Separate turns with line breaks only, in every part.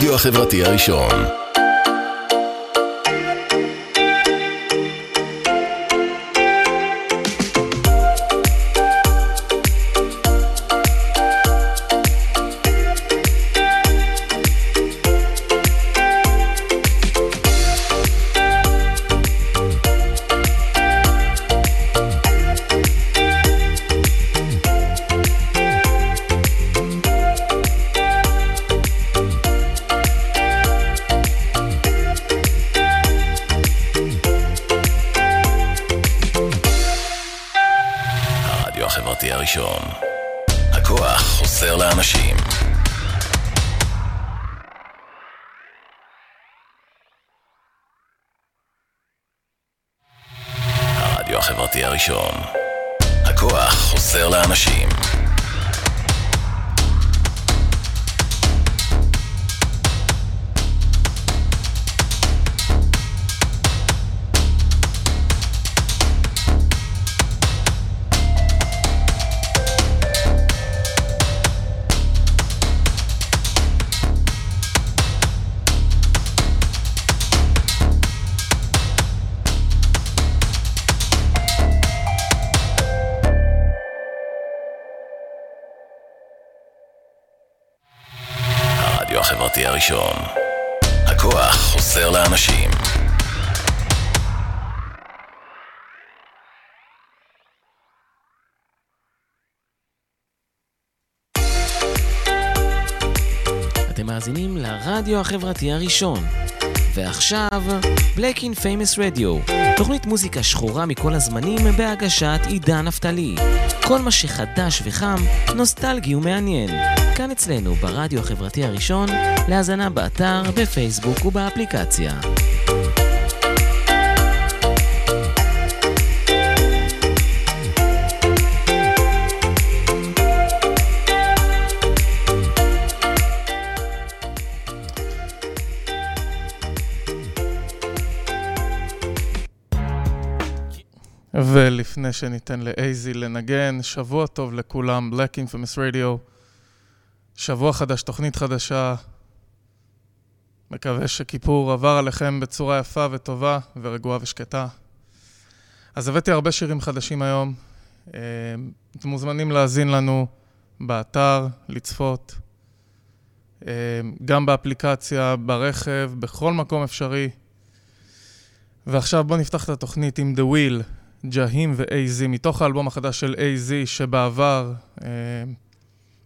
הרדיו החברתי הראשון. הראשון. הכוח חוזר לאנשים. הראשון. הכוח חוזר לאנשים.
אתם מאזינים לרדיו החברתי הראשון. ועכשיו, Black in Famous Radio, תוכנית מוזיקה שחורה מכל הזמנים בהגשת עידן נפתלי. כל מה שחדש וחם, נוסטלגי ומעניין. כאן אצלנו, ברדיו החברתי הראשון, להאזנה באתר, בפייסבוק ובאפליקציה.
ולפני שניתן לאייזי לנגן, שבוע טוב לכולם, Black Infamous Radio. שבוע חדש, תוכנית חדשה. מקווה שכיפור עבר עליכם בצורה יפה וטובה ורגועה ושקטה. אז הבאתי הרבה שירים חדשים היום. אה, אתם מוזמנים להאזין לנו באתר, לצפות, אה, גם באפליקציה, ברכב, בכל מקום אפשרי. ועכשיו בואו נפתח את התוכנית עם The Wheel, ג'הים ו-AZ, מתוך האלבום החדש של AZ, שבעבר, אה,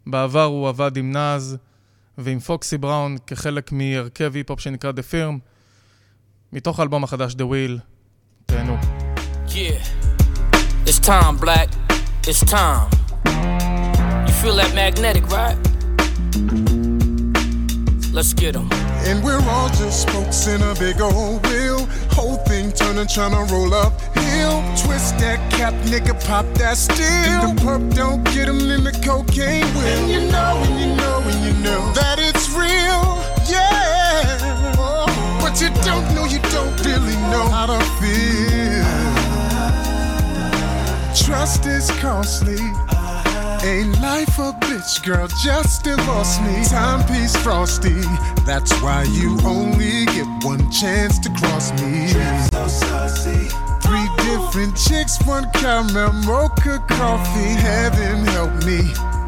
בעבר הוא עבד עם נאז ועם פוקסי בראון כחלק מהרכב היפ-הופ שנקרא The Firm, מתוך האלבום החדש The Wheel, תהנו.
Yeah, it's time, Black. It's time. You feel that magnetic, right? Let's get 'em.
And we're all just spokes in a big old wheel. Whole thing turning, trying to roll up hill. Twist that cap, nigga, pop that steel. And the perp don't get him, in the cocaine will. And you know, and you know, and you know that it's real. Yeah. But you don't know, you don't really know how to feel. Trust is costly. Ain't life a bitch, girl, just divorce me. Timepiece frosty, that's why you only get one chance to cross me. Three different chicks, one caramel mocha coffee. Heaven help me,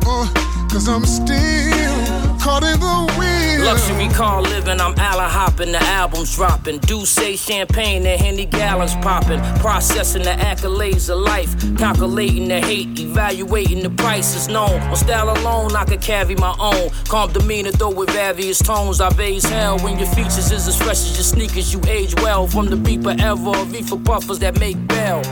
uh, cause I'm still caught in the wheel.
Luxury car living, I'm alley hopping, the album's dropping. Do say champagne and Henny gallons popping. Processing the accolades of life, calculating the hate, evaluating the prices known. On style alone, I could carry my own. Calm demeanor, though with various tones. I raise hell when your features is as fresh as your sneakers. You age well from the beeper ever, reefer puffers that make bell.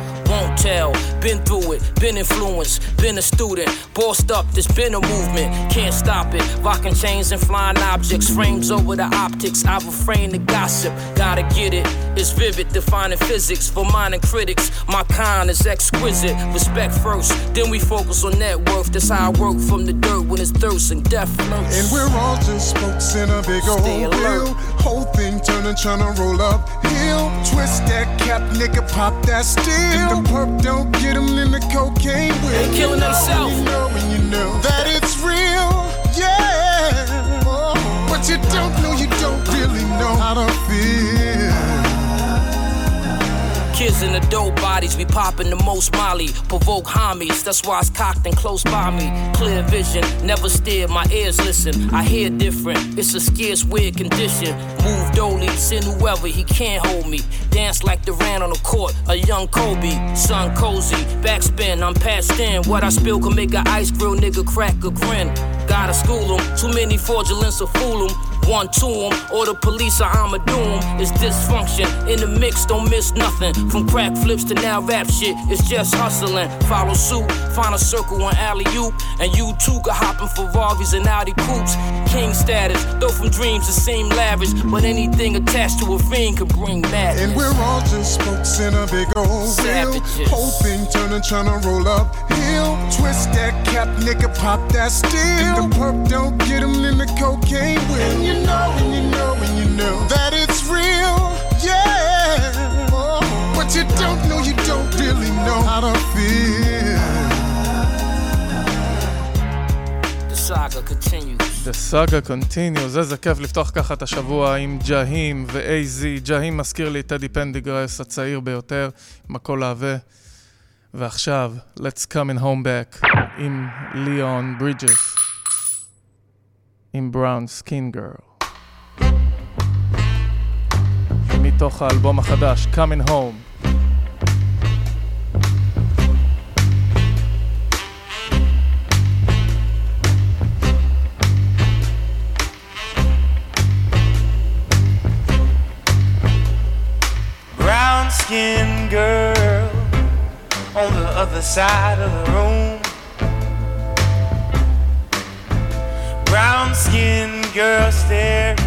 Won't tell, been through it, been influenced, been a student, bossed up, there's been a movement, can't stop it. Rocking chains and flying objects, frames over the optics. I refrain the gossip, gotta get it. It's vivid, defining physics for minor critics. My kind is exquisite, respect first, then we focus on net worth. That's how I work from the dirt when it's thirst and death lurks.
And we're all just spokes in a big old wheel. Whole thing turning, trying to roll up hill. Twist that cap, nigga, pop that steel. Hope don't get them in the cocaine wheel.
They killing themselves.
You know and you know that it's real, yeah. But you don't know, you don't really know how to feel.
In the dope bodies, we popping the most molly. Provoke homies, that's why it's cocked and close by me. Clear vision, never steer, my ears listen. I hear different, it's a scarce, weird condition. Move dolly, send whoever, he can't hold me. Dance like ran on the court, a young Kobe. Sun cozy, backspin, I'm past in. What I spill can make a ice grill nigga crack a grin. Gotta school him, too many fraudulence to fool him. One to him, or the police or I'ma do him. It's dysfunction. In the mix, don't miss nothing. From crack flips to now rap shit, it's just hustling. Follow suit, find a circle on alley oop. And you too could hop in Ferraris and Audi coupes. King status, though from dreams it seem lavish. But anything attached to a fiend could bring madness.
And we're all just spokes in a big old wheel.
Savages.
Whole thing turning, trying to roll up hill. Twist that cap, nigga, pop that steel. The perp don't get him in the cocaine wheel. And you know, and you know, and you know that it's real, yeah. But you don't know, you don't really know how to feel.
The saga continues.
The Saga Continues, איזה כיף לפתוח ככה את השבוע עם ג'הים ו-AZ. ג'הים מזכיר לי את טדי פנדיגרס הצעיר ביותר, עם הקול העבה. ועכשיו, Let's Coming Home Back עם ליאון ברידג'ס, עם בראון סקין גרל. מתוך האלבום החדש, Coming Home.
skin girl on the other side of the room. Brown skinned girl staring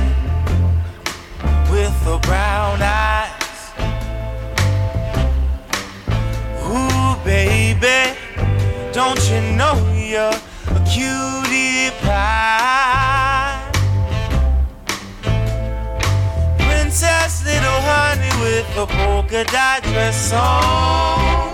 with her brown eyes. Ooh, baby, don't you know you're a cutie pie? Princess little honey with a polka dot dress on.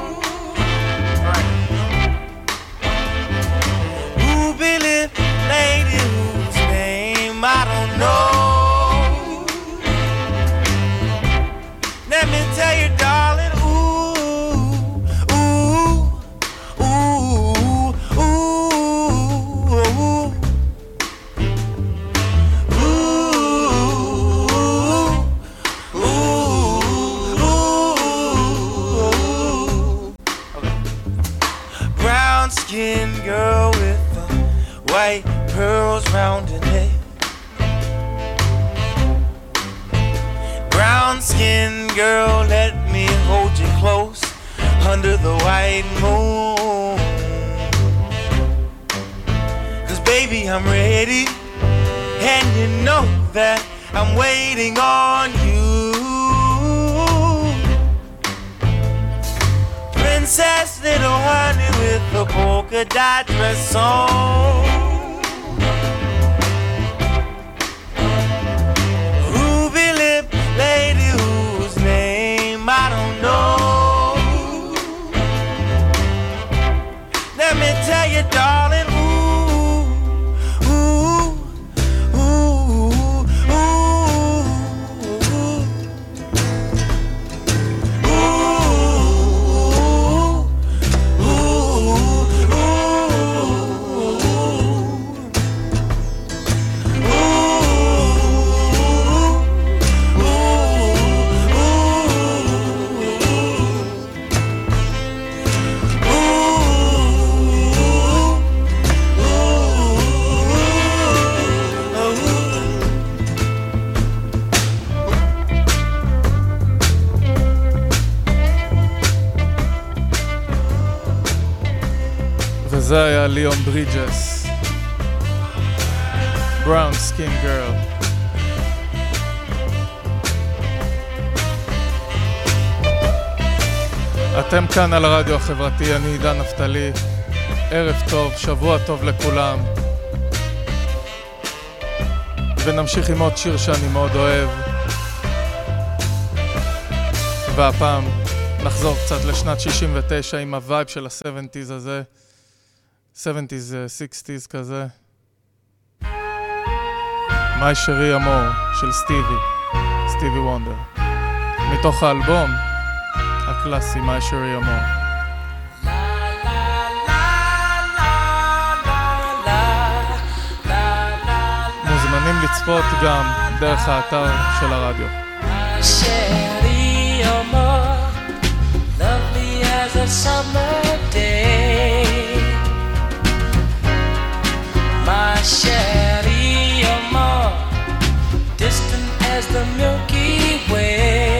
Round neck. Brown skinned girl, let me hold you close under the white moon. Cause baby, I'm ready. And you know that I'm waiting on you. Princess, little honey with the polka dot dress on.
וזה היה ליאון ברידג'ס. בראון סקין גרל. אתם כאן על הרדיו החברתי, אני עידן נפתלי. ערב טוב, שבוע טוב לכולם. ונמשיך עם עוד שיר שאני מאוד אוהב. והפעם נחזור קצת לשנת 69 עם הווייב של ה-70's הזה. 70's, אה, 60's כזה. מאי שרי אמור של סטיבי, סטיבי וונדר. מתוך האלבום
הקלאסי, מה שרי אמור. מוזמנים לצפות גם דרך האתר של הרדיו.
My Sherry, more distant as the Milky Way.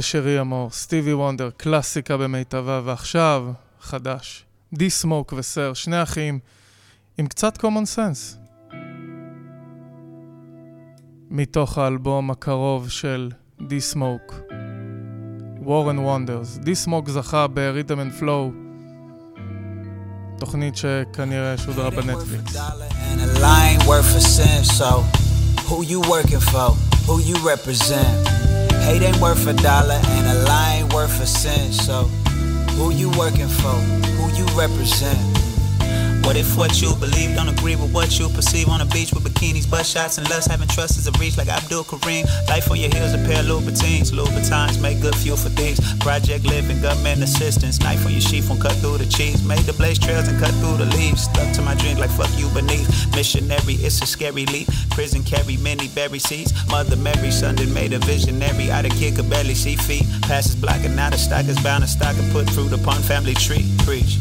שרי אמור, סטיבי וונדר, קלאסיקה במיטבה, ועכשיו, חדש. די סמוק וסר, שני אחים עם קצת common sense. מתוך האלבום הקרוב של די סמוק, וורן וונדרס. די סמוק זכה ב-Rhythm and Flow, תוכנית שכנראה שודרה בנטפליקס. Who you working for? Who you represent? Hate ain't worth a dollar and a lie ain't worth a cent. So, who you working for? Who you represent? What if what you believe don't agree with what you perceive on a beach with bikinis, butt shots, and lust? Having trust is a reach like Abdul Kareem. Life on your heels, a pair of Louboutins. Louboutins make good fuel for things. Project living, government assistance. Knife on your sheath won't cut through the cheese. Made the blaze trails and cut through the leaves. Stuck to my dreams like fuck you beneath. Missionary, it's a scary leap. Prison carry many berry seeds. Mother Mary, that made a visionary. Out of kid could barely see feet. Passes blocking out of stock is bound to stock and put fruit upon family tree. Preach.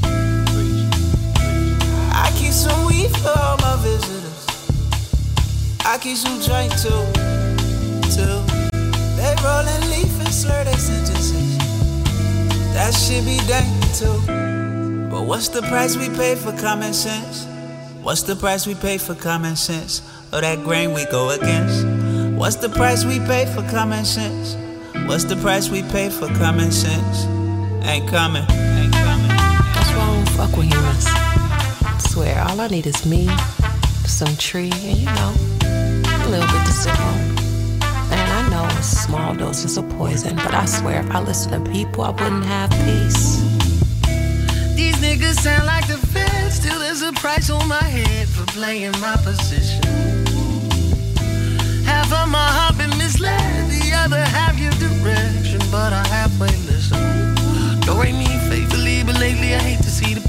I keep some weed for all my visitors. I keep some drink too, too. They rollin' leaf and slur their sentences. That shit be dank too. But what's the price we pay for common sense? What's the price we pay for common sense? Or that grain we go against? What's the price we pay for common sense? What's the price we pay for common sense? Ain't coming, ain't coming.
That's why I don't fuck with humans swear, all I need is me, some tree, and you know, a little bit to sip on. And I know it's small doses of poison, but I swear if I listen to people, I wouldn't have peace.
These niggas sound like the feds, still there's a price on my head for playing my position. Half of my heart been misled, the other half your direction, but I halfway listen. Don't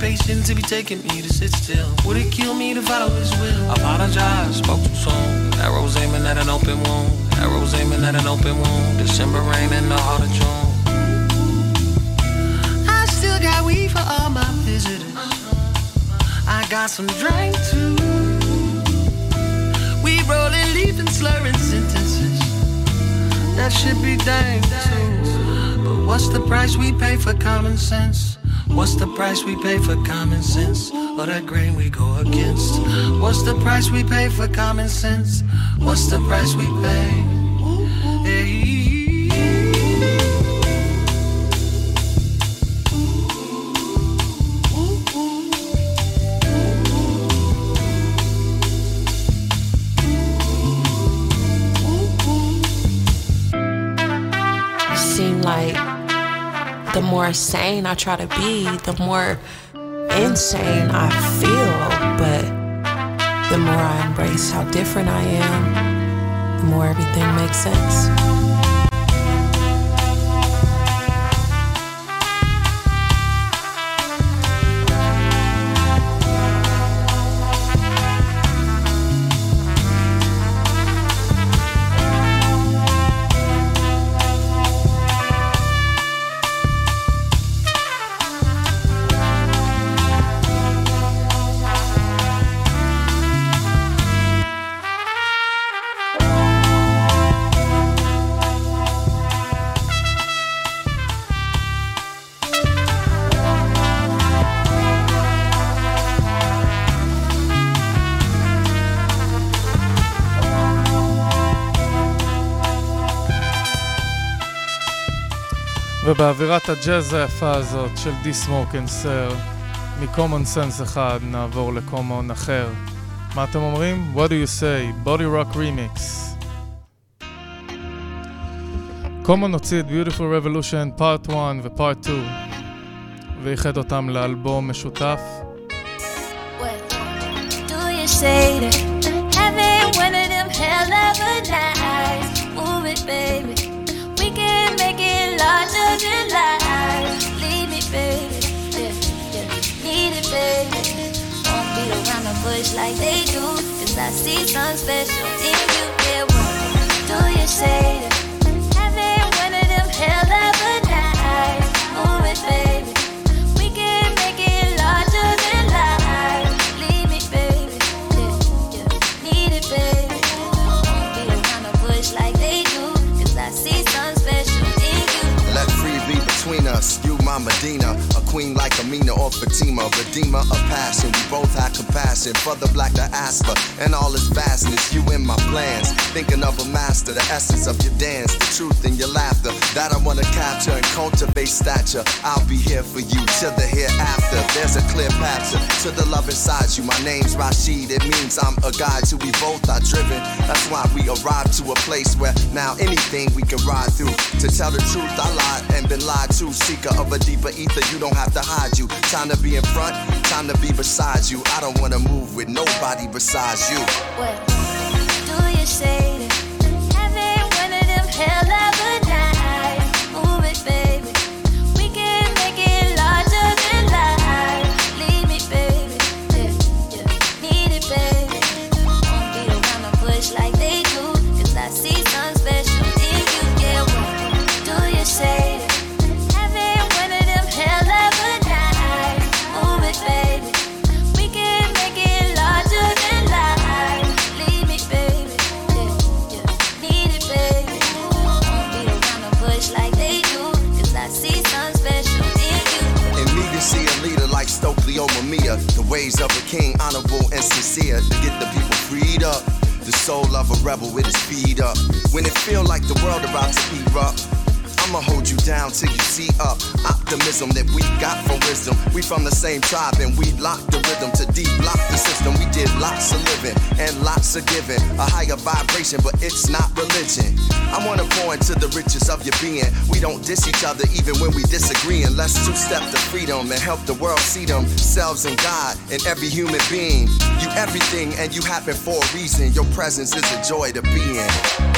patience to be taking me to sit still. Would it kill me to follow his will? I apologize, spoke too soon. Arrows aiming at an open wound. Arrows aiming at an open wound. December rain in the heart of June. I still got weed for all my visitors.
I got some drink too. We rolling, leaving, slurring sentences. That should be dang too. But what's the price we pay for common sense? What's the price we pay for common sense? Or that grain we go against? What's the price we pay for common sense? What's the price we pay? Hey.
The more sane I try to be, the more insane I feel. But the more I embrace how different I am, the more everything makes sense.
ובאווירת הג'אז היפה הזאת של די סמוק אנד סר, מקומון סנס אחד נעבור לקומון אחר. מה אתם אומרים? What do you say? Body Rock Remix. קומון הוציא את Beautiful Revolution Part 1 ו-Part 2 ואיחד אותם לאלבום משותף.
Say that having one of them hell of a nights? Move it, baby. Life. Leave me, baby. Need it, baby. Won't be around the bush like they do. Cause I see something special in you. Yeah, what do you say having one of them hell of
my Medina, a queen like Amina or Fatima, redeemer of passion. We both have compassion for the black diaspora and all its vastness. You in my plans, thinking of a master, the essence of your dance, the truth in your laughter that I wanna capture and cultivate stature. I'll be here for you till the hereafter. There's a clear path to, to the love inside you. My name's Rashid, it means I'm a guide to we both are driven. That's why we arrived to a place where now anything we can ride through. To tell the truth, I lied and been lied to. Seeker of a deeper ether, you don't have to hide you. Time to be in front, time to be beside you. I don't wanna move with nobody besides you.
What do you say having one of them hell of
each other even when we disagree. And let's two step to freedom and help the world see themselves in God and every human being. You everything and you happen for a reason. Your presence is a joy to be in.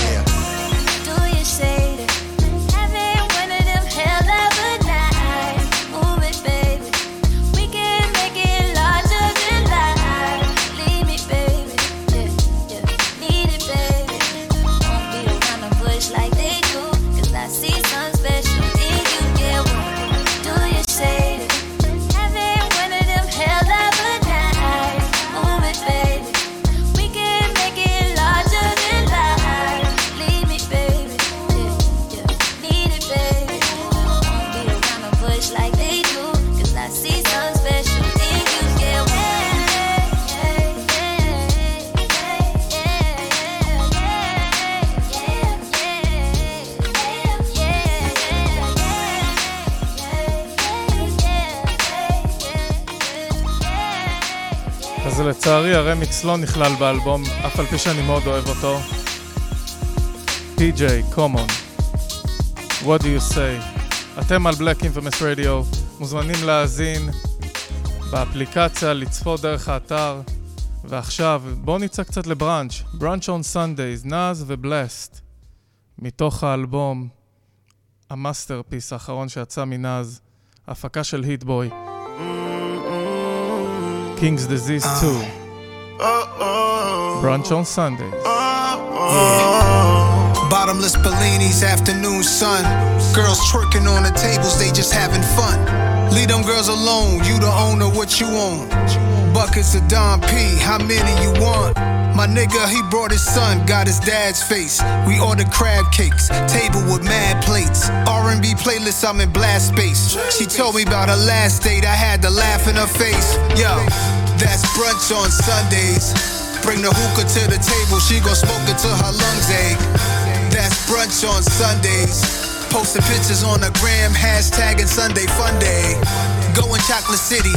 לצערי הרמיקס לא נכלל באלבום, אף על פי שאני מאוד אוהב אותו. PJ, common. What do you say? אתם על Black Infamous Radio, מוזמנים להאזין באפליקציה, לצפות דרך האתר. ועכשיו, בואו נצא קצת לבראנץ'. בראנץ' און סנדייז, נאז ובלסט. מתוך האלבום, המאסטרפיס האחרון שיצא מנאז, הפקה של היטבוי. King's Disease ah. 2. Brunch on Sundays.
Bottomless Bellinis, afternoon sun. Girls twerking on the tables, they just having fun. Leave them girls alone, you the owner, what you own. Buckets of Don P, how many you want? My nigga, he brought his son, got his dad's face. We ordered crab cakes, table with mad plates. R&B playlist, I'm in blast space. She told me about her last date, I had to laugh in her face. Yo, that's brunch on Sundays. Bring the hookah to the table, she gon' smoke it till her lungs ache. That's brunch on Sundays. Posting pictures on the gram, hashtagging Sunday Fun Day. Going Chocolate City,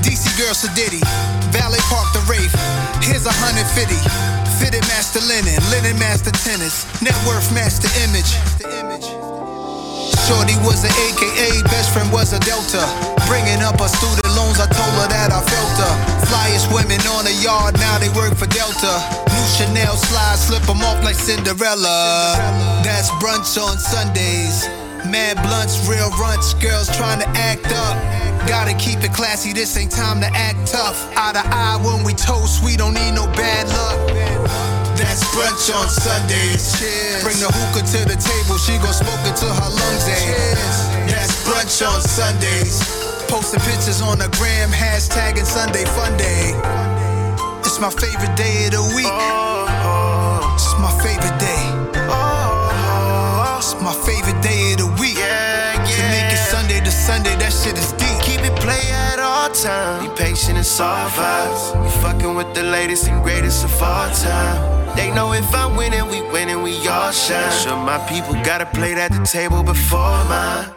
DC Girl Sedity, Valley Park the Wraith. Here's a hundred fifty. Fitted master linen, linen master tennis, net worth master image. Shorty was an AKA, best friend was a Delta. Bringing up her student loans, I told her that I felt her. Flyest women on the yard, now they work for Delta. New Chanel slides, slip them off like Cinderella. That's brunch on Sundays. Mad blunts, real runts, girls trying to act up. Gotta keep it classy, this ain't time to act tough. Eye to eye when we toast, we don't need no bad luck. That's brunch on Sundays. Cheers. Bring the hookah to the table, she gon' smoke it till her lungs ache. That's brunch on Sundays. Posting pictures on the gram, hashtagging Sunday Fun Day. It's my favorite day of the week. Oh, oh. It's my favorite shit is deep.
Keep it play at all times. Be patient and soft vibes. We fucking with the latest and greatest of all time. They know if I'm winning, we winning, we all shine. Sure, my people gotta play at the table before mine.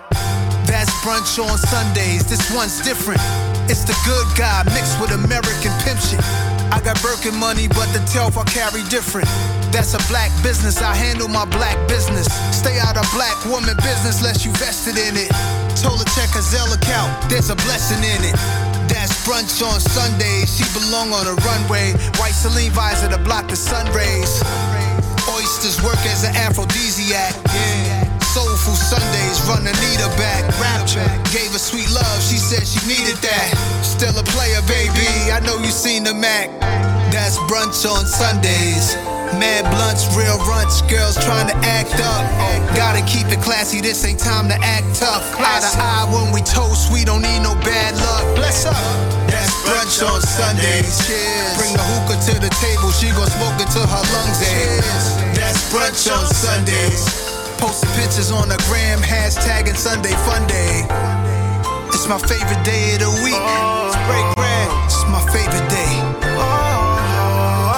That's brunch on Sundays. This one's different. It's the good guy mixed with American pimp shit. I got Birkin money, but the telf I carry different. That's a black business. I handle my black business. Stay out of black woman business unless you vested in it. Told her check her Zelle account. There's a blessing in it. That's brunch on Sundays. She belong on a runway. White Celine visor to block the sun rays. Oysters work as an aphrodisiac. Yeah. Soulful Sundays, run Anita back. Rapture gave her sweet love, she said she needed that. Still a player, baby. I know you seen the Mac. That's brunch on Sundays. Mad blunts, real runts, girls trying to act up. Gotta keep it classy, this ain't time to act tough. Eye to eye when we toast, we don't need no bad luck. Bless up. That's brunch on Sundays. Cheers. Bring the hookah to the table, she gon' smoke it till her lungs ache. That's brunch on Sundays. Posting pictures on the gram, hashtagging Sunday Fun Day. It's my favorite day of the week. It's break bread. It's my favorite day.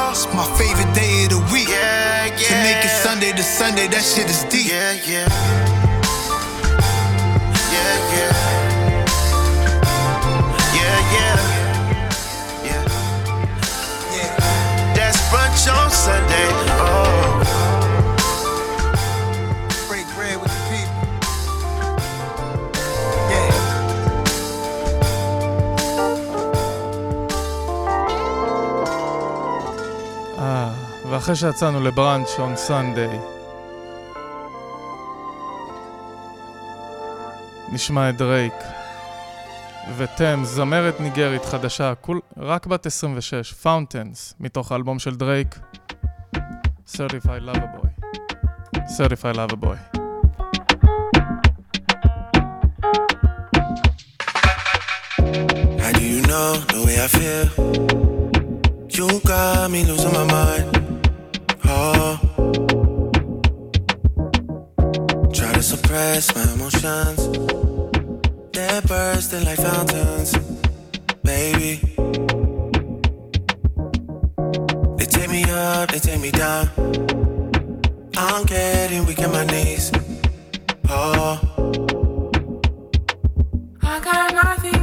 It's my favorite day of the week. To make it Sunday to Sunday, that shit is deep.
Yeah. Yeah,
אחרי שיצאנו לבראנץ' און סאנדיי. נשמע את דרייק. ותם, זמרת ניגרית חדשה, כול, רק בת 26, פאונטנס, מתוך האלבום של דרייק. Certified Love a Boy. Certified
Love a you know the way I feel? You got me losing my mind. Oh. Try to suppress my emotions. They're bursting like fountains. Baby. They take me up, they take me down. I'm getting weak in my knees. Oh.
I got nothing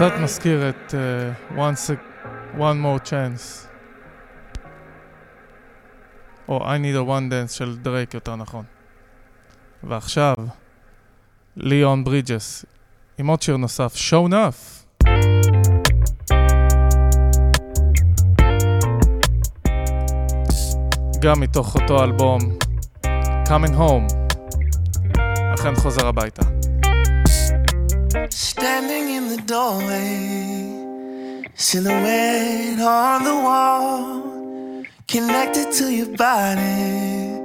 קצת מזכיר את uh, once a, One More Chance. או I Need a One Dance של דרייק יותר נכון. ועכשיו, ליאון ברידג'ס, עם עוד שיר נוסף, Show Enough. גם מתוך אותו אלבום, Coming Home, אכן חוזר הביתה.
The doorway, silhouette on the wall, connected to your body,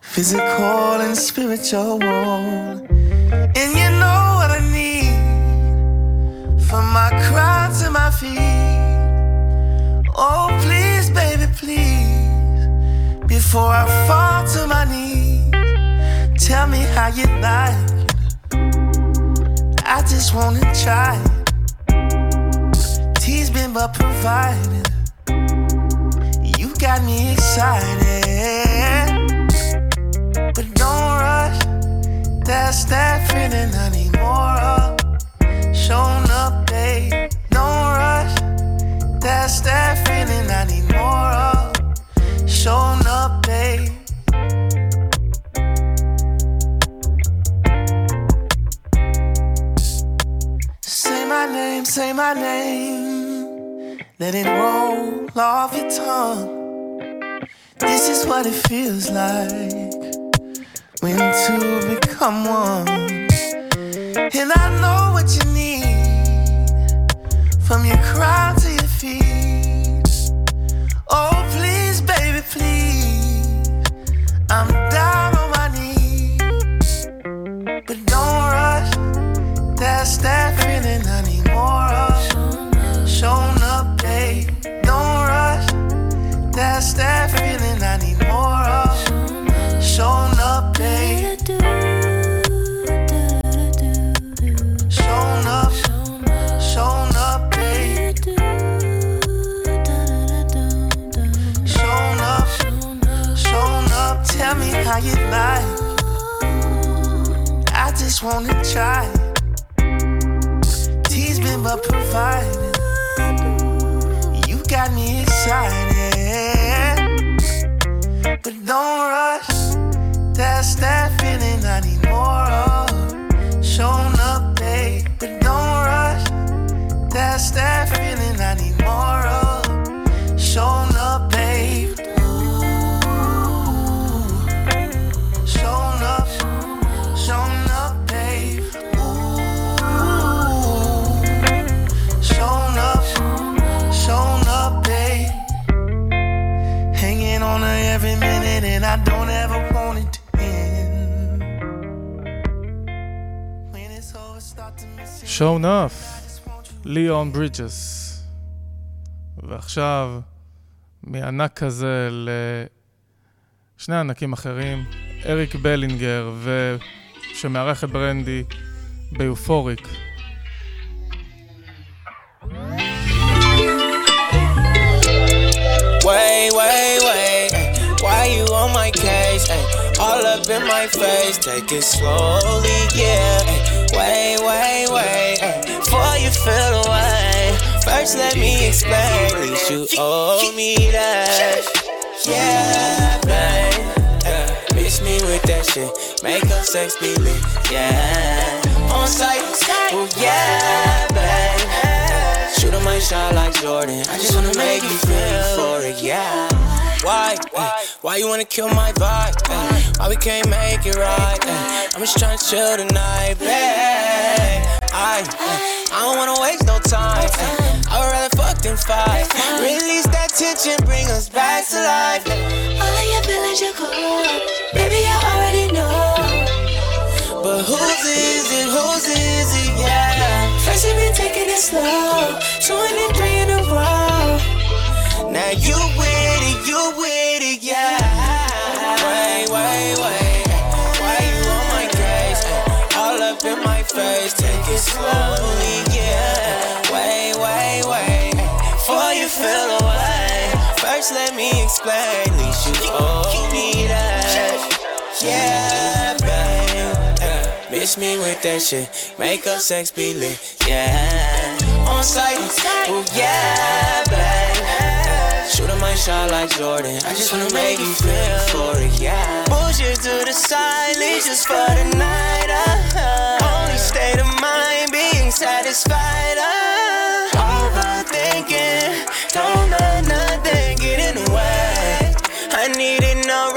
physical and spiritual. And you know what I need from my crown to my feet. Oh, please, baby, please, before I fall to my knees, tell me how you like. I just wanna try. Tease been but provided. You got me excited. But don't rush. That's that feeling I need more of. Showing up, babe. Don't rush. That's that feeling I need more of. Showing up, babe. My name, say my name. Let it roll off your tongue. This is what it feels like when two become one. And I know what you need from your crown to your feet. Oh, please, baby, please. I'm just wanna try. To miss it.
show enough, ליאון ברידג'ס. ועכשיו, מענק כזה לשני ענקים אחרים, אריק בלינגר, ו... שמארח את ברנדי ביופוריק.
Wait, wait, wait. Why you on my case? ay? All up in my face. Take it slowly, First, let me explain. At least you owe me that. Yeah, babe. Miss me with that shit. Make up sex be lit. Yeah. On site. Oh, yeah, babe. Shoot 'em my shot like Jordan. I just wanna make you feel for it, yeah. Why? eh, why you wanna kill my vibe? Why we can't make it right? I'm just trying tryna chill tonight, babe. I, eh, I don't wanna waste no time. I would rather fuck than fight. Release that tension, bring us back to life.
All of your feelings you could, baby, I already know.
But whose is it? Whose is it? Yeah.
First you've been taking it slow, showing it three in a row.
Now you with it, you with it, yeah. First let me explain. At least you owe me that. Yeah, babe. Miss me with that shit. Make up sex be lit. Yeah. On site. Oh yeah, babe. Shoot my shot like Jordan. I just wanna make you feel for it. Yeah. Push you to the side. Leave just for the night. Uh, only state of mind being satisfied. Uh, overthinking. Don't let nothing get in the way. I need it no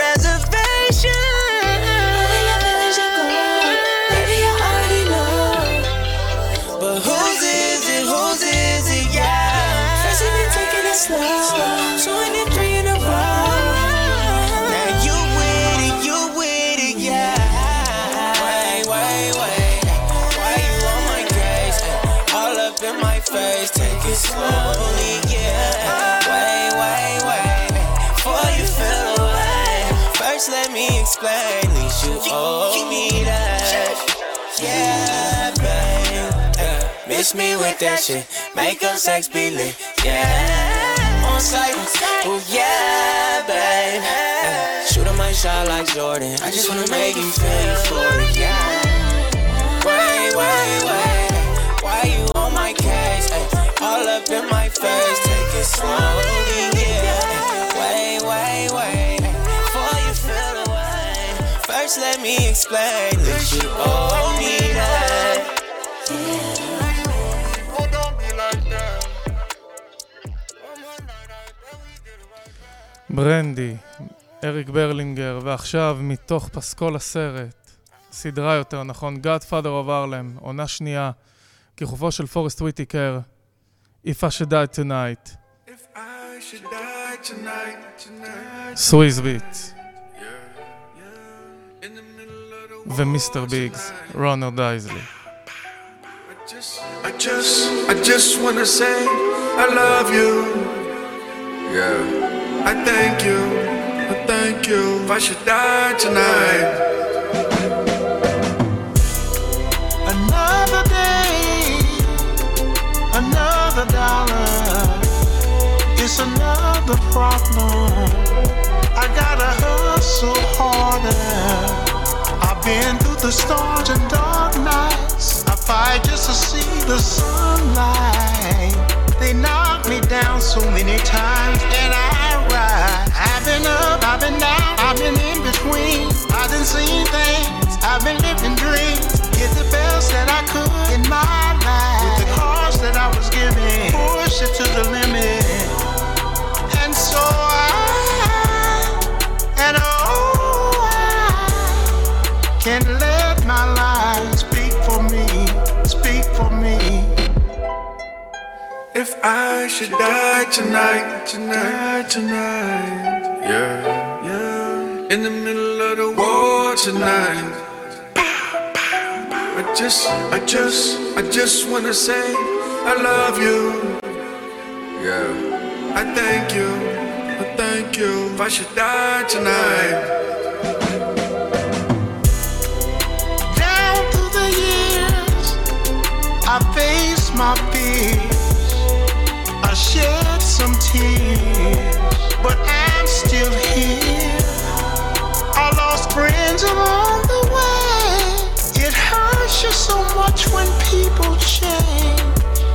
Miss me with that shit. Make up sex be lit. Yeah. On site. Oh, yeah, babe. Uh, shoot on my shot like Jordan. I just wanna make you feel for it. Yeah. Wait, wait, wait. Why you on my case? Ay, all up in my face. Take it slowly, yeah. Wait, wait, wait. Before you feel away, first let me explain that you owe me that.
ברנדי, אריק ברלינגר, ועכשיו מתוך פסקול הסרט, סדרה יותר נכון, Godfather of Harlem, עונה שנייה, כיכובו של פורסט וויטיקר, If I should die tonight, סוויז ביט, ומיסטר ביגס, רונלד דייזלי.
I just, I just wanna say I love you. Yeah. I thank you, I thank you. If I should die tonight.
Another day, another dollar. It's another problem. I gotta hustle harder. I've been through the storms and dark nights. Fight just to see the sunlight. They knocked me down so many times, and I rise. I've been up, I've been down, I've been in between. I've been seeing things, I've been living dreams. Get the best that I could in my life. With the cards that I was given, push it to the limit. And so I,
If I should die tonight, tonight, tonight. Yeah, yeah. In the middle of the war tonight. I just, I just, I just wanna say I love you. Yeah. I thank you, I thank you. If I should die tonight.
Down through the years, I faced my fears. But I'm still here. I lost friends along the way. It hurts you so much when people change.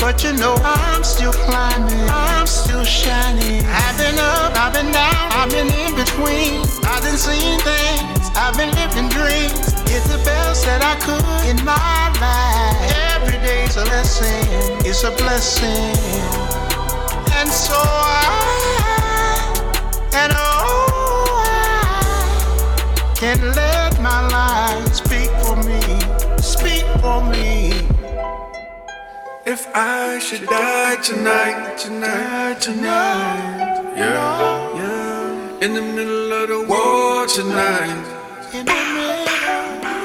But you know I'm still climbing, I'm still shining. I've been up, I've been down, I've been in between. I've been seeing things, I've been living dreams. It's the best that I could in my life. Every day's a lesson, it's a blessing. And so I, and oh, I can't let my life speak for me, speak for me.
If I should die tonight, tonight, tonight. Yeah, yeah. In the middle of the war tonight.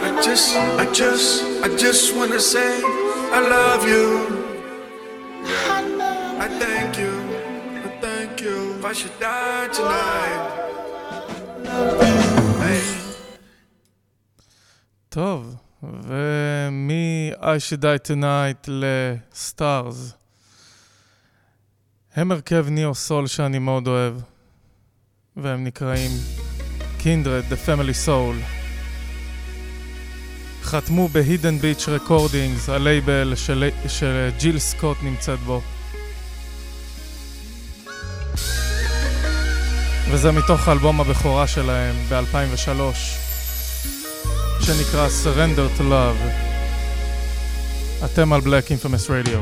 I just, I just, I just wanna say I love you. I I should die tonight.
טוב, ומ-I should die tonight לסטארס. הם הרכב ניאו סול שאני מאוד אוהב, והם נקראים Kindred, The Family Soul. חתמו ב-Hidden Beach Recordings, הלייבל של, שג'יל סקוט נמצאת בו. וזה מתוך האלבום הבכורה שלהם ב-2003, שנקרא Surrender to Love. אתם על Black Infamous Radio.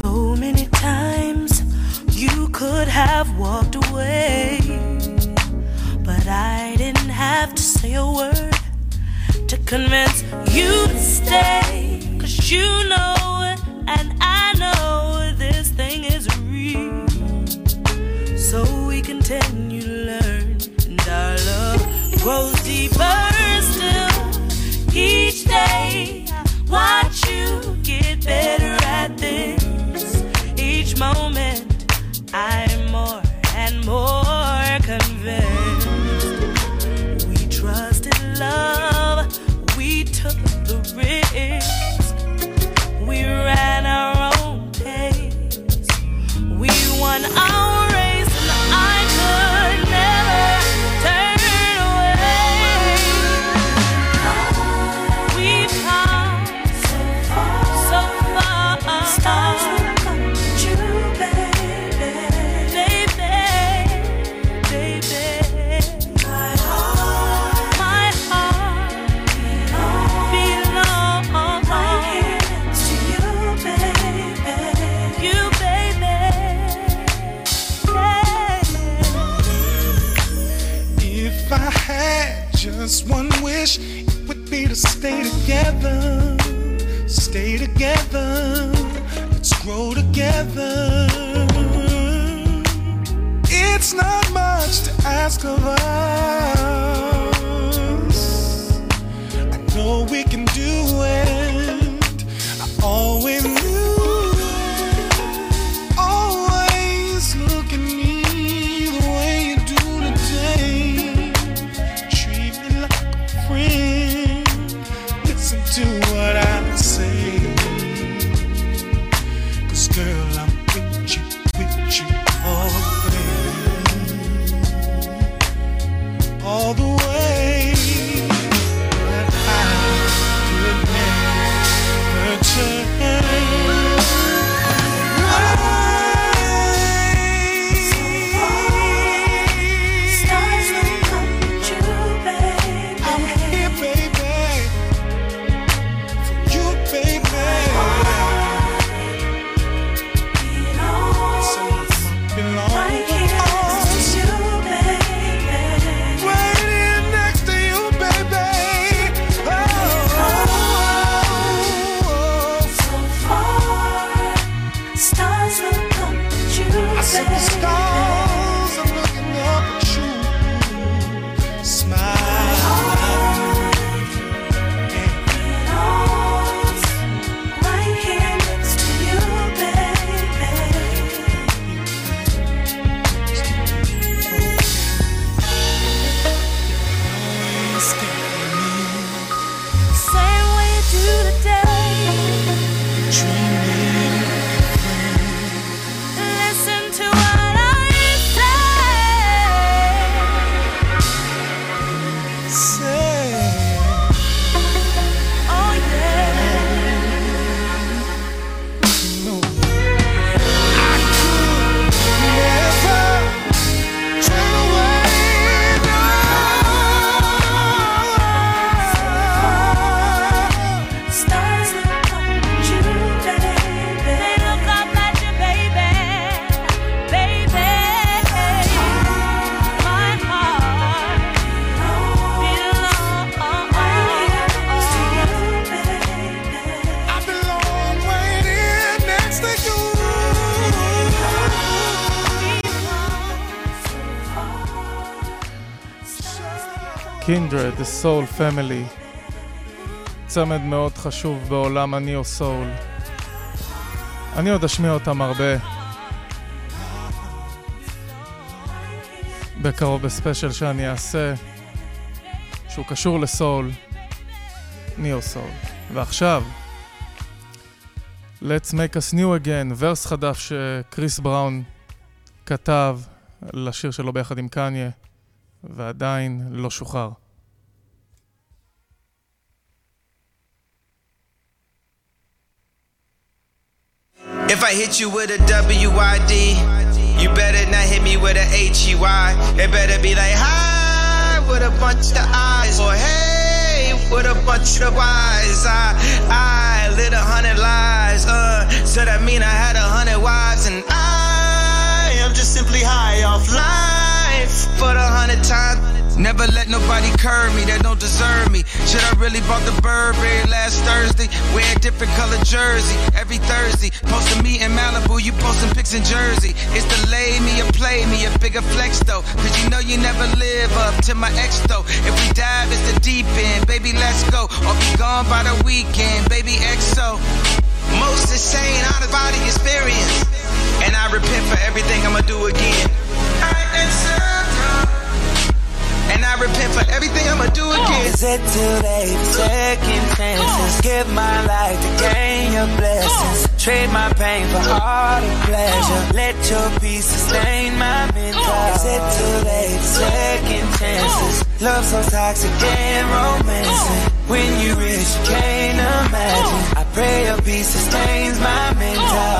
So many times you could have walked away, but I didn't have to say a word to convince you to stay. Cause you know, and I know So we continue to learn, and our love grows deeper still. Each day, I watch you get better at this. Each moment, I'm more and more
Kindred, The Soul Family. צמד מאוד חשוב בעולם הניאו סול. אני עוד אשמיע אותם הרבה. בקרוב בספיישל שאני אעשה, שהוא קשור לסול, ניאו סול. ועכשיו, Let's make us new again, ורס חדש שקריס בראון כתב לשיר שלו ביחד עם קניה, ועדיין לא שוחרר.
If I hit you with a WID, you better not hit me with a HEY. It better be like hi with a bunch of eyes or hey with a bunch of eyes. I I lit a hundred lies, uh, so that mean I had a hundred wives and I am just simply high off life for a hundred times. Never let nobody curve me that don't deserve me. Should I really bought the Burberry last Thursday? Wear a different color jersey every Thursday. Posting me in Malibu, you posting pics in Jersey. It's the lay me or play me, a bigger flex though. Cause you know you never live up to my ex though. If we dive, it's the deep end, baby, let's go. Or be gone by the weekend, baby, XO. Most insane out of body experience. And I repent for everything I'ma do again. I and I repent for everything I'ma do again.
Is it too late second chances? Give my life to gain your blessings. Trade my pain for all the pleasure. Let your peace sustain my mental. Is it too late second chances? Love so toxic and romancing. When you rich, you can't imagine. I pray your peace sustains my mental.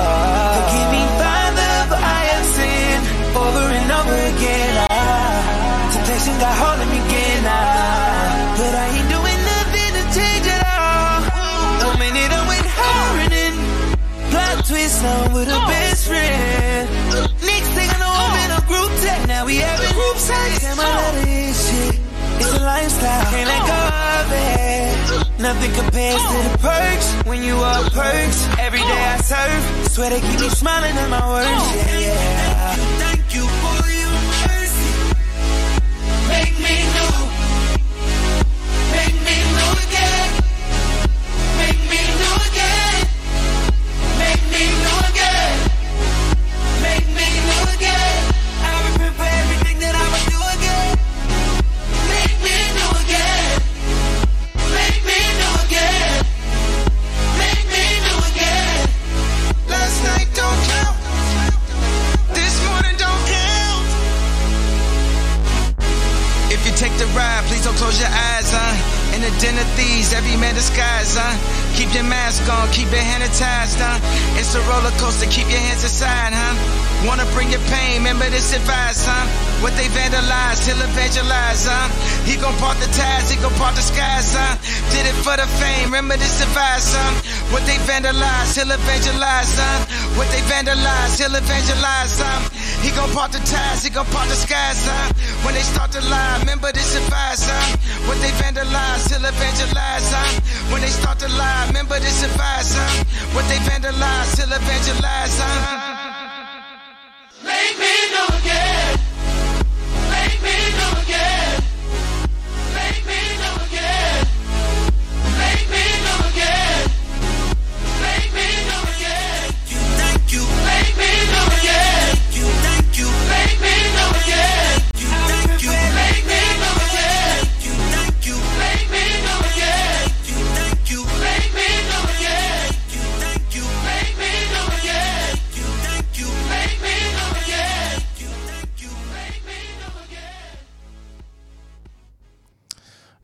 Forgive me, Temptation got hold of me again. Ah, but I ain't doing nothing to change it all. One minute I went hurting. Plot twist, now I'm with a best friend. Next thing I know, I'm in a group text. Now we having group sex. I out of this shit? It's a lifestyle, can't let go of it. Nothing compares to the perks when you are perks. Every day I serve, swear they keep me smiling at my worst. Yeah, yeah. Thank you for mercy. Me new.
Keep your hand attached, huh? It's a roller coaster, keep your hands aside, huh? Wanna bring your pain, remember this advice, huh? What they vandalize, he'll evangelize, huh? He gon' part the ties, he gon' part the skies, huh? Did it for the fame, remember this advice, huh? What they vandalize, he'll evangelize, huh? What they vandalize, he'll evangelize, huh? He gon' part the ties, he gon' part the skies, huh? When they start to lie, remember this advice, huh? What they vandalize, he'll evangelize, huh? When they start to lie, remember this advice, huh? What they vandalize, he'll evangelize, huh?
Make me know again.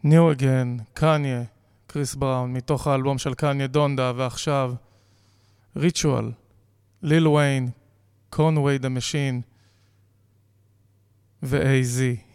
New Again,
קניה, קריס בראון, מתוך האלבום של קניה דונדה, ועכשיו ריטואל, ליל ויין, קונווי דה משין ו-AZ.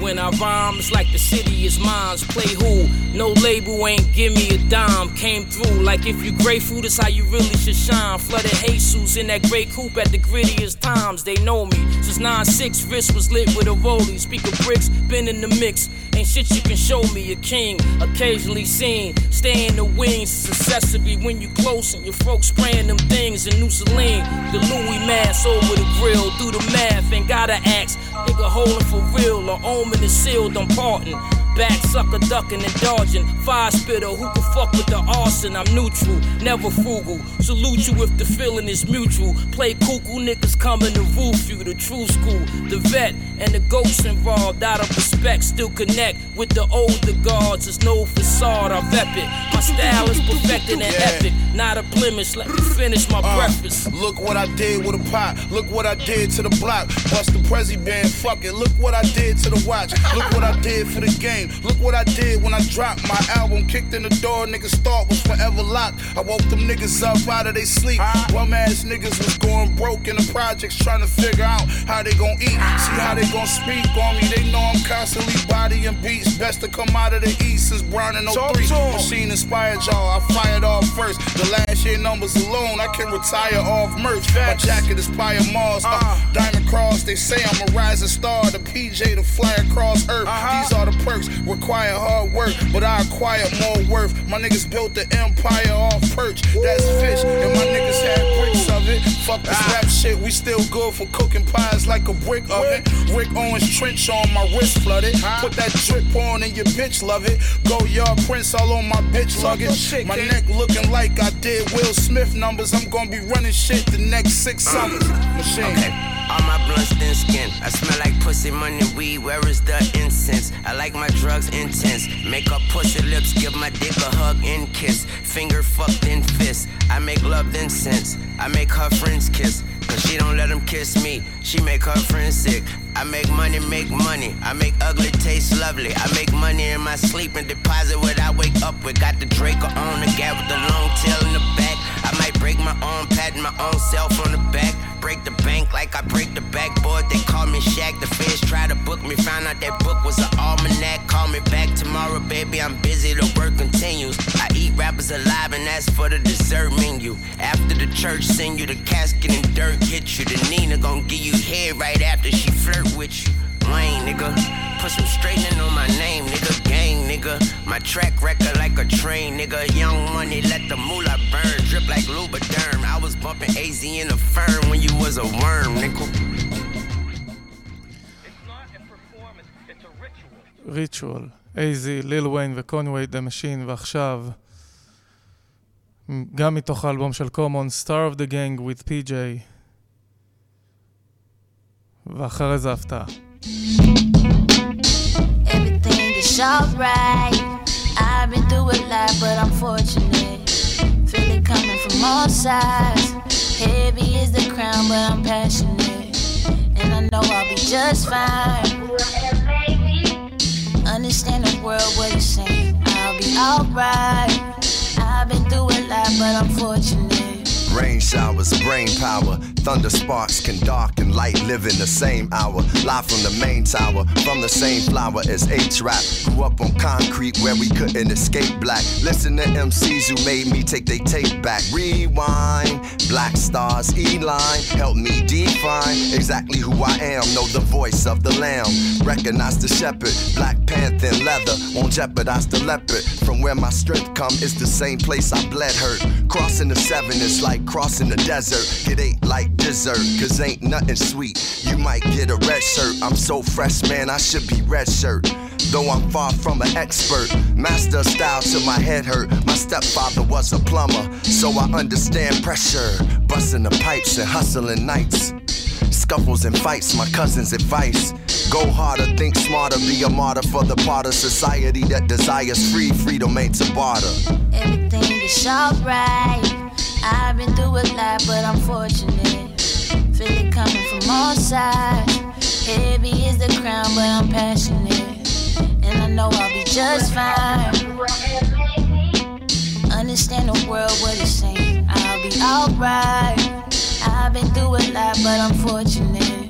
When I rhyme, it's like the city is mine. Play who? No label ain't give me a dime. Came through like if you grateful, that's how you really should shine. Flooded Jesus in that great coupe at the grittiest times. They know me. Since 9-6, wrist was lit with a rollie. Speaker bricks, been in the mix. Ain't shit you can show me a king. Occasionally seen. Stay in the wings. Accessory when you close and your folks spraying them things in New Celine. The Louis mask over the grill. Do the math, ain't gotta ask. Nigga holding for real. Or omen is sealed, I'm parting. Back sucker ducking and dodging. Fire spitter, who can fuck with the arson? I'm neutral, never frugal. Salute you if the feeling is mutual. Play cuckoo, niggas coming to roof you. The true school, the vet, and the ghosts involved. Out of respect, still connect with the older guards. It's no facade, I rep it. My style is perfected and epic, not a blemish. Let me finish my
Uh,
breakfast.
Look what I did with a pot. Look what I did to the block. Bust the Prezi band. Fuck it. Look what I did to the watch. Look what I did for the game. Game. Look what I did when I dropped my album. Kicked in the door, niggas thought was forever locked. I woke them niggas up out of their sleep. Bum ass niggas was going broke in the projects trying to figure out how they gon' eat. See how they gon' speak on me. They know I'm constantly bodying beats. Best to come out of the east since Brown and 03. Machine inspired y'all. I fired off first. The last year numbers alone, I can retire off merch. My jacket is Pyer Moss. Uh, Diamond Cross, they say I'm a rising star. The PJ to fly across earth. These are the perks. Require hard work, but I acquire more worth. My niggas built the empire off perch. That's fish, and my niggas had bricks of it. Fuck this rap shit, we still good for cooking pies like a brick oven. Rick Owens trench on my wrist flooded. Put that drip on and your bitch love it. Goyard prints all on my bitch luggage. My neck looking like I did Will Smith numbers. I'm gonna be running shit the next six summers. Machine.
All my blunts thin skin. I smell like pussy, money, weed. Where is the incense? I like my drugs intense. Make up pussy lips, give my dick a hug and kiss. Finger fucked in fist. I make love then sense. I make her friends kiss. Cause she don't let them kiss me. She make her friends sick. I make money, make money. I make ugly taste lovely. I make money in my sleep and deposit what I wake up with. Got the Draco on the gap with the long tail in the back. I might break my own patent, my own self on the back. Break the bank like I break the backboard. They call me Shaq. The feds try to book me. Found out that book was an almanac. Call me back tomorrow, baby. I'm busy. The work continues. I eat rappers alive and ask for the dessert menu. After the church send you the casket and dirt hit you. The Nina gon' give you head right after she flirt with you. Wayne, nigga. Put some straightening on my. Gang, nigga. My track record like a train, nigga. Young money, let the moolah burn. Drip like Lubriderm. I was bumping AZ in a firm when you was a worm, nickel.
ריטואל, אייזי, ליל ויין וקונווי דה משין, ועכשיו, גם מתוך האלבום של קומון, Star of the Gang with PJ, ואחרי זה הפתעה.
Is alright. I've been through a lot, but I'm fortunate. Feel it coming from all sides. Heavy is the crown, but I'm passionate. And I know I'll be just fine. Understand the world what it's saying. I'll be alright. I've been through a lot, but I'm fortunate.
Rain showers, brain power, thunder sparks can darken light live in the same hour. Live from the main tower, from the same flower as H-Rap. Grew up on concrete where we couldn't escape black. Listen to MCs who made me take they tape back. Rewind, black stars, E-line, help me define exactly who I am. Know the voice of the lamb, recognize the shepherd. Black panther in leather won't jeopardize the leopard. From where my strength come is the same place I bled hurt. Crossing the seven is like crossing the desert. It ain't like dessert, cause ain't nothing sweet. You might get a red shirt. I'm so fresh, man, I should be red shirt. Though I'm far from an expert, master style till my head hurt. My stepfather was a plumber, so I understand pressure. Busting the pipes and hustling nights. Scuffles and fights, my cousin's advice. Go harder, think smarter, be a martyr for the part of society that desires free freedom ain't to barter.
Everything is alright. I've been through a lot, but I'm fortunate. Feel it coming from all sides. Heavy is the crown, but I'm passionate. And I know I'll be just fine. Understand the world, what it's saying. I'll be alright. I've been through a lot, but I'm fortunate.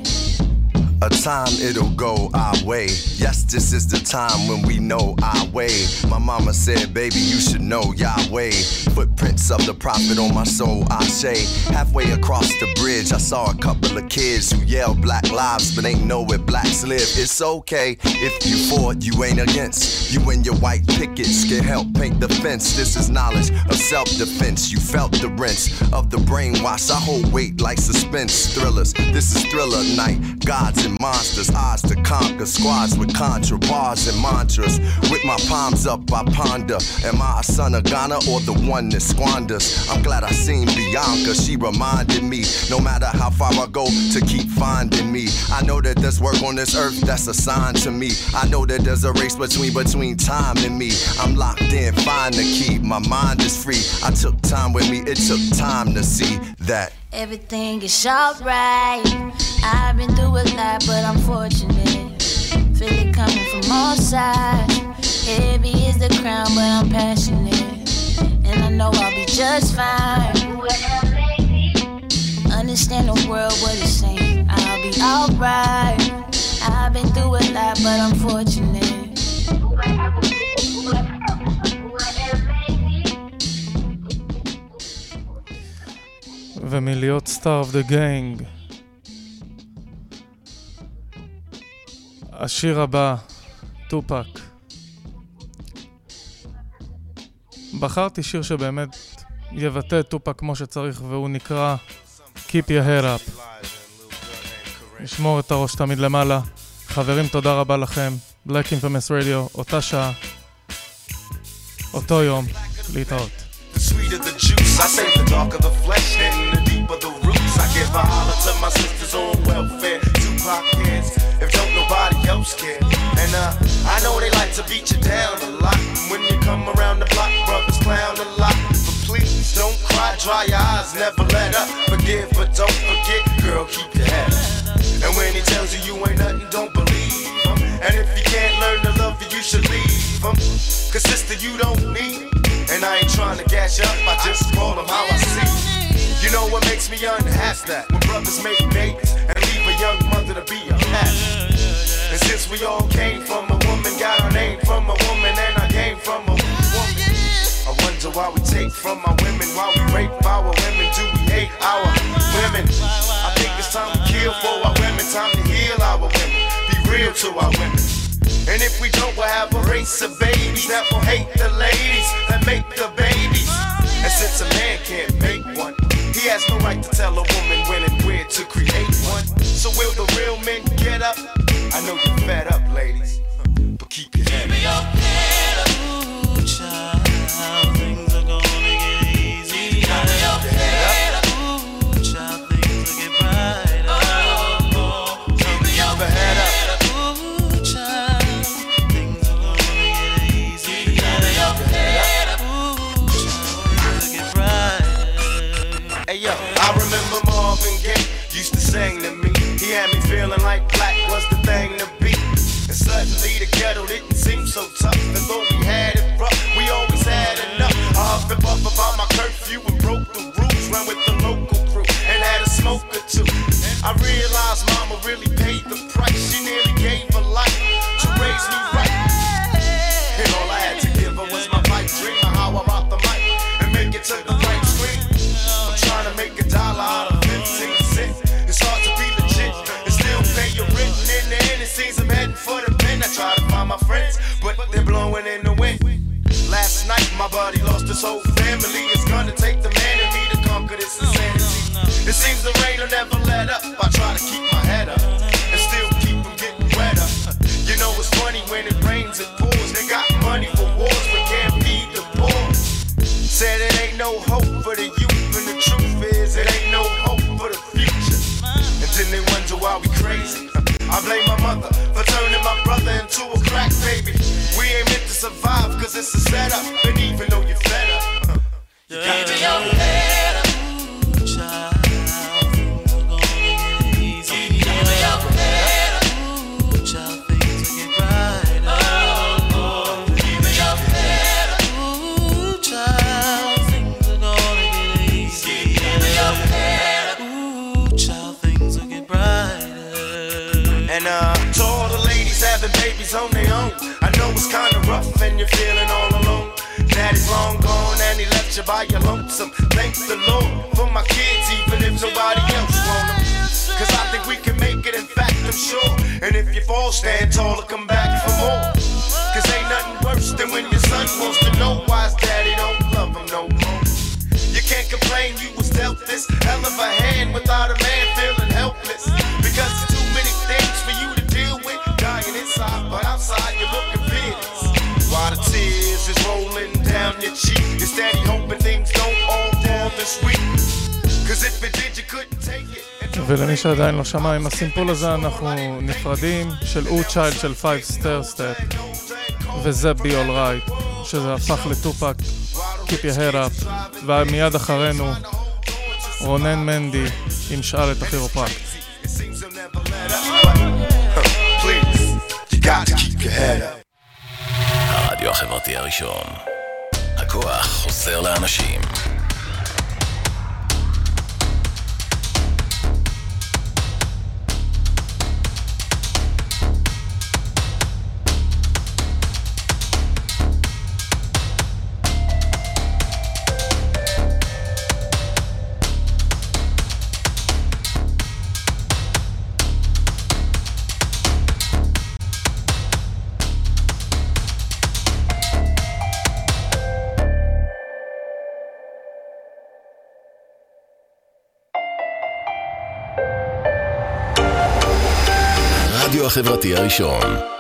A time it'll go our way. Yes, this is the time when we know our way. My mama said, baby, you should know Yahweh. Footprints of the prophet on my soul, I say. Halfway across the bridge, I saw a couple of kids who yell black lives, but ain't know where blacks live. It's okay if you for you ain't against. You and your white pickets can help paint the fence. This is knowledge of self defense. You felt the rinse of the brainwash. I hold weight like suspense thrillers. This is thriller night. Gods and monsters, odds to conquer. Squads with contra bars and mantras. With my palms up, I ponder. Am I a son of Ghana or the one that squanders? I'm glad I seen Bianca. She reminded me, no matter how far I go, to keep finding me. I know that there's work on this earth that's assigned to me. I know that there's a race between between time and me. I'm locked in, fine to key. My mind is free. I took time with me. It took time to see that.
Everything is alright. I've been through a lot, but I'm fortunate. Feel it coming from all sides. Heavy is the crown, but I'm passionate. And I know I'll be just fine. Understand the world, what it's saying. I'll be alright. I've been through a lot, but I'm fortunate.
ומלהיות סטאר אוף דה גנג. השיר הבא, טופק. בחרתי שיר שבאמת יבטא את טופק כמו שצריך, והוא נקרא Keep your head up. לשמור את הראש תמיד למעלה. חברים, תודה רבה לכם. Black Infamous Radio, אותה שעה, אותו יום, להתראות.
Sweeter the juice, I say the darker the flesh, and the deeper the roots. I give a holler to my sisters on welfare, Tupac kids, if don't nobody else care. And uh, I know they like to beat you down a lot. When you come around the block, brothers clown a lot. Makes me unhappy? that when brothers make babies and leave a young mother to be a pastor. And since we all came from a woman, got our name from a woman, and I came from a woman. I wonder why we take from our women, why we rape our women, do we hate our women? I think it's time to kill for our women, time to heal our women, be real to our women. And if we don't, we'll have a race of babies that will hate the ladies that make the babies. And since a man can't make he has no right to tell a woman when and where to create one. So will the real men get up? I know you're fed up, Lost his whole family. It's gonna take the man in me to conquer this insanity. It seems the rain will never let up. I try to keep my head up and still keep from getting wetter. You know it's funny when it rains, it pours. They got money for wars, but can't feed the poor. Said it ain't no hope for the youth, and the truth is it ain't no hope for the future. And then they wonder why we crazy. I blame my mother for turning my brother into a crack baby. We ain't meant to survive cause it's a setup. You by your lonesome. Thank the Lord for my kids, even if nobody else want them. Cause I think we can make it, in fact, I'm sure. And if you fall, stand tall and come back for more. Cause ain't nothing worse than when your son wants to know why
ולמי שעדיין לא שמע, עם הסימפול הזה אנחנו נפרדים של או צ'יילד של 5 סטר סטפ וזה בי אול רייט שזה הפך לטופק Keep your head up ומיד אחרינו רונן מנדי עם שאל את הכירופרקט.
הרדיו החברתי הראשון. הכוח חוזר לאנשים. החברתי הראשון.